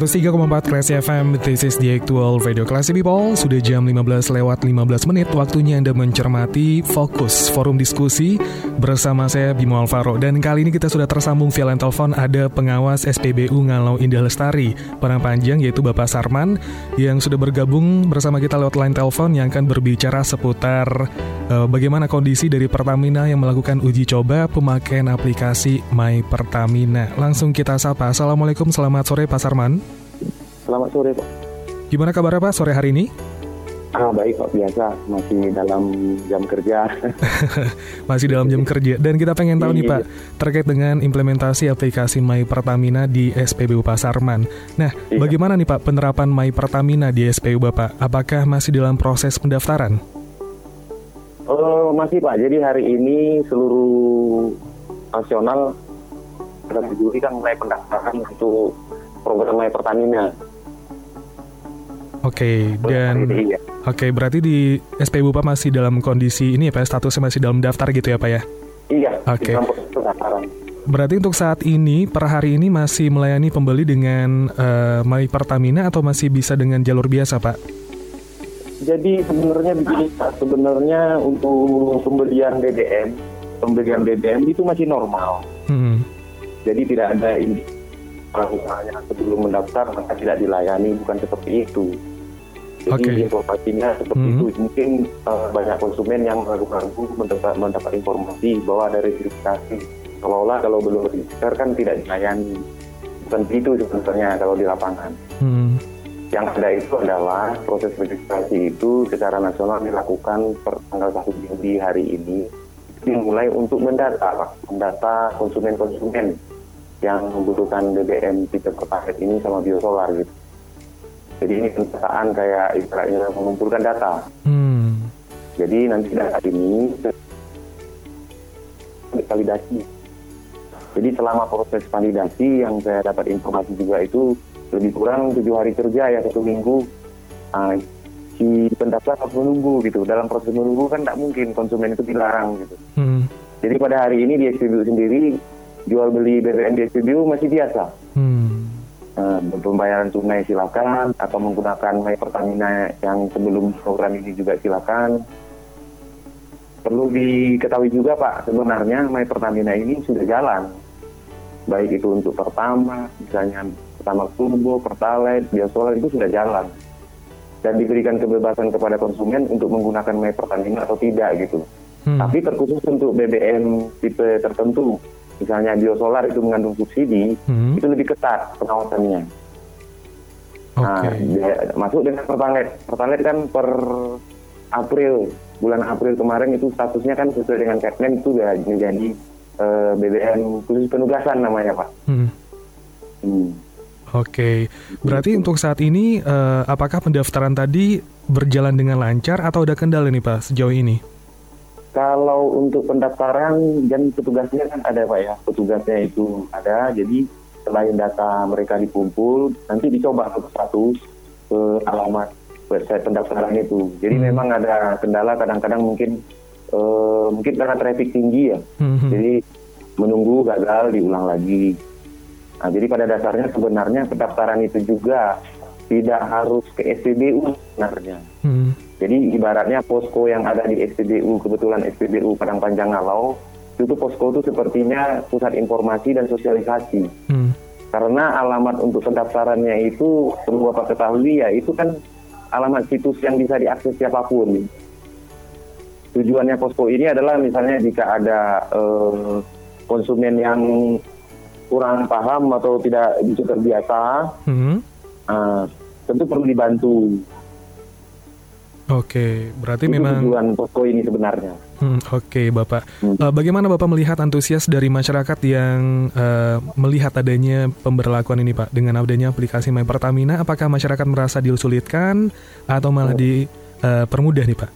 103,4 Classy FM, this is the actual Radio Classy People. Sudah jam 15 lewat 15 menit Waktunya Anda mencermati Fokus Forum Diskusi Bersama saya Bimo Alvaro. Dan kali ini kita sudah tersambung via telepon Ada pengawas SPBU Ngalau Indah Lestari Padang Panjang yaitu Bapak Sarman Yang sudah bergabung bersama kita lewat line telepon Yang akan berbicara seputar uh, Bagaimana kondisi dari Pertamina yang melakukan uji coba Pemakaian aplikasi My Pertamina. Langsung kita sapa. Assalamualaikum, selamat sore Pak Sarman Selamat sore Pak. Gimana kabar Pak sore hari ini? Ah baik Pak biasa masih dalam jam kerja. masih dalam jam kerja dan kita pengen tahu nih iya, Pak iya. terkait dengan implementasi aplikasi My Pertamina di SPBU Pasarman. Nah, iya. bagaimana nih Pak penerapan My Pertamina di SPBU Bapak? Apakah masih dalam proses pendaftaran? Oh, masih Pak. Jadi hari ini seluruh nasional kan mulai pendaftaran untuk program My Pertamina. Oke, okay, dan iya. oke okay, berarti di SPBU Pak masih dalam kondisi ini ya Pak, statusnya masih dalam daftar gitu ya Pak ya? Iya. Oke. Okay. Berarti untuk saat ini per hari ini masih melayani pembeli dengan uh, My Pertamina atau masih bisa dengan jalur biasa Pak? Jadi sebenarnya begini sebenarnya untuk pembelian BBM, pembelian BBM itu masih normal. Hmm. Jadi tidak ada ini misalnya sebelum mendaftar maka tidak dilayani bukan seperti itu. Jadi okay. informasinya seperti mm -hmm. itu. Mungkin uh, banyak konsumen yang ragu-ragu mendapat, mendapat informasi bahwa ada registrasi. Seolah-olah kalau belum register kan tidak dilayani. Bukan begitu sebenarnya kalau di lapangan. Mm. Yang ada itu adalah proses registrasi itu secara nasional dilakukan per tanggal 1 Juli hari ini dimulai untuk mendata, mendata konsumen-konsumen yang membutuhkan BBM tipe pertalite ini sama biosolar gitu. Jadi ini pendataan kayak istilahnya mengumpulkan data. Hmm. Jadi nanti data ini validasi. Jadi selama proses validasi yang saya dapat informasi juga itu lebih kurang tujuh hari kerja ya satu minggu. Nah, si pendaftar harus menunggu gitu. Dalam proses menunggu kan tidak mungkin konsumen itu dilarang gitu. Hmm. Jadi pada hari ini di SPBU sendiri jual beli BBM di SPBU masih biasa. Hmm uh, pembayaran tunai silakan atau menggunakan My Pertamina yang sebelum program ini juga silakan. Perlu diketahui juga Pak, sebenarnya My Pertamina ini sudah jalan. Baik itu untuk pertama, misalnya pertama turbo, pertalite, biosolar itu sudah jalan. Dan diberikan kebebasan kepada konsumen untuk menggunakan My Pertamina atau tidak gitu. Hmm. Tapi terkhusus untuk BBM tipe tertentu misalnya biosolar itu mengandung subsidi, hmm. itu lebih ketat pengawasannya. Okay. Nah, masuk dengan pertalite. Pertalite kan per April, bulan April kemarin itu statusnya kan sesuai dengan Kepmen itu sudah menjadi uh, eh, BBM khusus penugasan namanya Pak. Hmm. Hmm. Oke, okay. berarti untuk saat ini uh, apakah pendaftaran tadi berjalan dengan lancar atau ada kendala nih Pak sejauh ini? Kalau untuk pendaftaran dan petugasnya kan ada Pak ya, petugasnya itu ada. Jadi selain data mereka dikumpul, nanti dicoba satu-satu ke alamat website pendaftaran itu. Jadi hmm. memang ada kendala kadang-kadang mungkin uh, mungkin karena traffic tinggi ya. Hmm. Jadi menunggu gagal diulang lagi. Nah, jadi pada dasarnya sebenarnya pendaftaran itu juga tidak harus ke SPBU sebenarnya. Hmm. Jadi ibaratnya posko yang ada di SPBU, kebetulan SPBU Padang Panjang Ngalau, itu posko itu sepertinya pusat informasi dan sosialisasi. Hmm. Karena alamat untuk pendaftarannya itu, perlu Bapak ketahui ya, itu kan alamat situs yang bisa diakses siapa pun. Tujuannya posko ini adalah misalnya jika ada eh, konsumen yang kurang paham atau tidak bisa terbiasa, hmm. eh, tentu perlu dibantu Oke, berarti Itu memang tujuan posko ini sebenarnya. Hmm, Oke, Bapak. Hmm. Uh, bagaimana Bapak melihat antusias dari masyarakat yang uh, melihat adanya pemberlakuan ini, Pak, dengan adanya aplikasi My Pertamina? Apakah masyarakat merasa disulitkan atau malah oh. dipermudah uh, nih, Pak?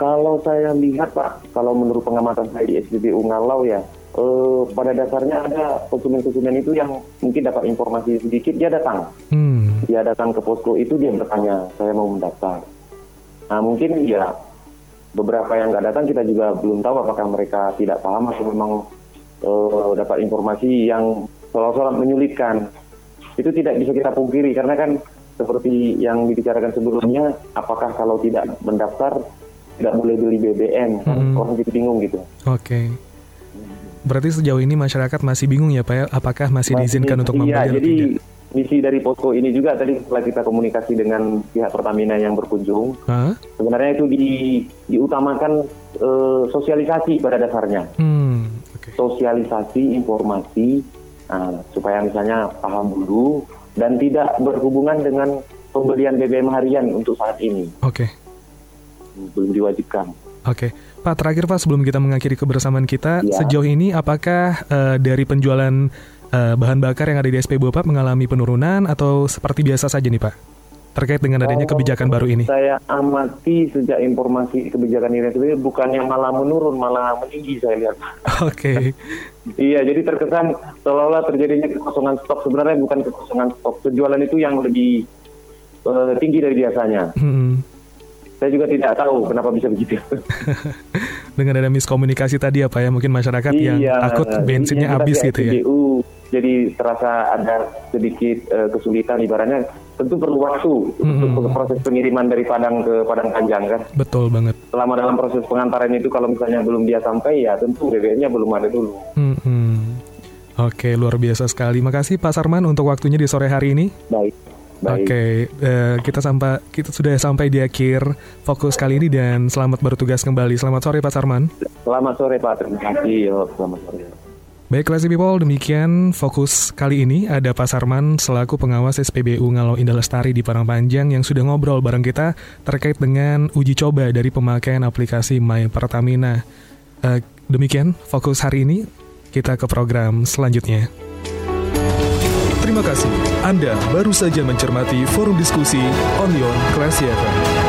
Kalau saya lihat Pak, kalau menurut pengamatan saya di SPBU Ngalau ya, eh, pada dasarnya ada konsumen-konsumen itu yang mungkin dapat informasi sedikit, dia datang. Hmm. Dia datang ke posko itu, dia bertanya, saya mau mendaftar. Nah mungkin ya beberapa yang nggak datang kita juga belum tahu apakah mereka tidak paham atau memang eh, dapat informasi yang seolah-olah menyulitkan. Itu tidak bisa kita pungkiri karena kan seperti yang dibicarakan sebelumnya, apakah kalau tidak mendaftar tidak boleh beli BBM, Hmm. orang jadi bingung gitu. Oke. Berarti sejauh ini masyarakat masih bingung ya Pak ya, apakah masih diizinkan Masih- untuk iya, membeli atau jadi tidak? Misi dari posko ini juga tadi setelah kita komunikasi dengan pihak Pertamina yang berkunjung, Hah? sebenarnya itu di, diutamakan eh, sosialisasi pada dasarnya. Hmm. Oke. Sosialisasi informasi nah, supaya misalnya paham dulu dan tidak berhubungan dengan pembelian BBM harian untuk saat ini Oke. belum diwajibkan. Oke, Pak terakhir Pak sebelum kita mengakhiri kebersamaan kita, Ya. sejauh ini apakah eh, dari penjualan eh, bahan bakar yang ada di SPBU Pak mengalami penurunan atau seperti biasa saja nih Pak? Terkait dengan adanya Kalau kebijakan baru ini. Saya amati sejak informasi kebijakan ini sebenarnya bukannya malah menurun, malah meninggi saya lihat. Oke, Iya, jadi terkesan seolah-olah terjadinya kekosongan stok. Sebenarnya bukan kekosongan stok. Penjualan itu yang lebih eh, tinggi dari biasanya. Hmm. Saya juga tidak tahu kenapa bisa begitu. dengan ada miskomunikasi tadi apa ya mungkin masyarakat yang takut bensinnya Iya, kita habis gitu ya. SPBU, Jadi terasa ada sedikit eh, kesulitan ibaratnya. Tentu perlu waktu Mm-mm. untuk proses pengiriman dari Padang ke Padang Panjang kan. Betul banget. Selama dalam proses pengantaran itu kalau misalnya belum dia sampai ya tentu BBM-nya belum ada dulu. Hmm. Oke, luar biasa sekali. Makasih Pak Sarman untuk waktunya di sore hari ini. Baik. Baik. Oke, eh, kita sampai kita sudah sampai di akhir fokus kali ini dan selamat bertugas kembali. Selamat sore Pak Sarman. Selamat sore Pak. Terima kasih. Yo, selamat sore. Baik, Classy People, demikian fokus kali ini ada Pak Sarman selaku pengawas SPBU Ngalau Indah Lestari di Padang Panjang yang sudah ngobrol bareng kita terkait dengan uji coba dari pemakaian aplikasi My Pertamina. Eh, demikian fokus hari ini, kita ke program selanjutnya. Terima kasih. Anda baru saja mencermati forum diskusi Onion Classy FM.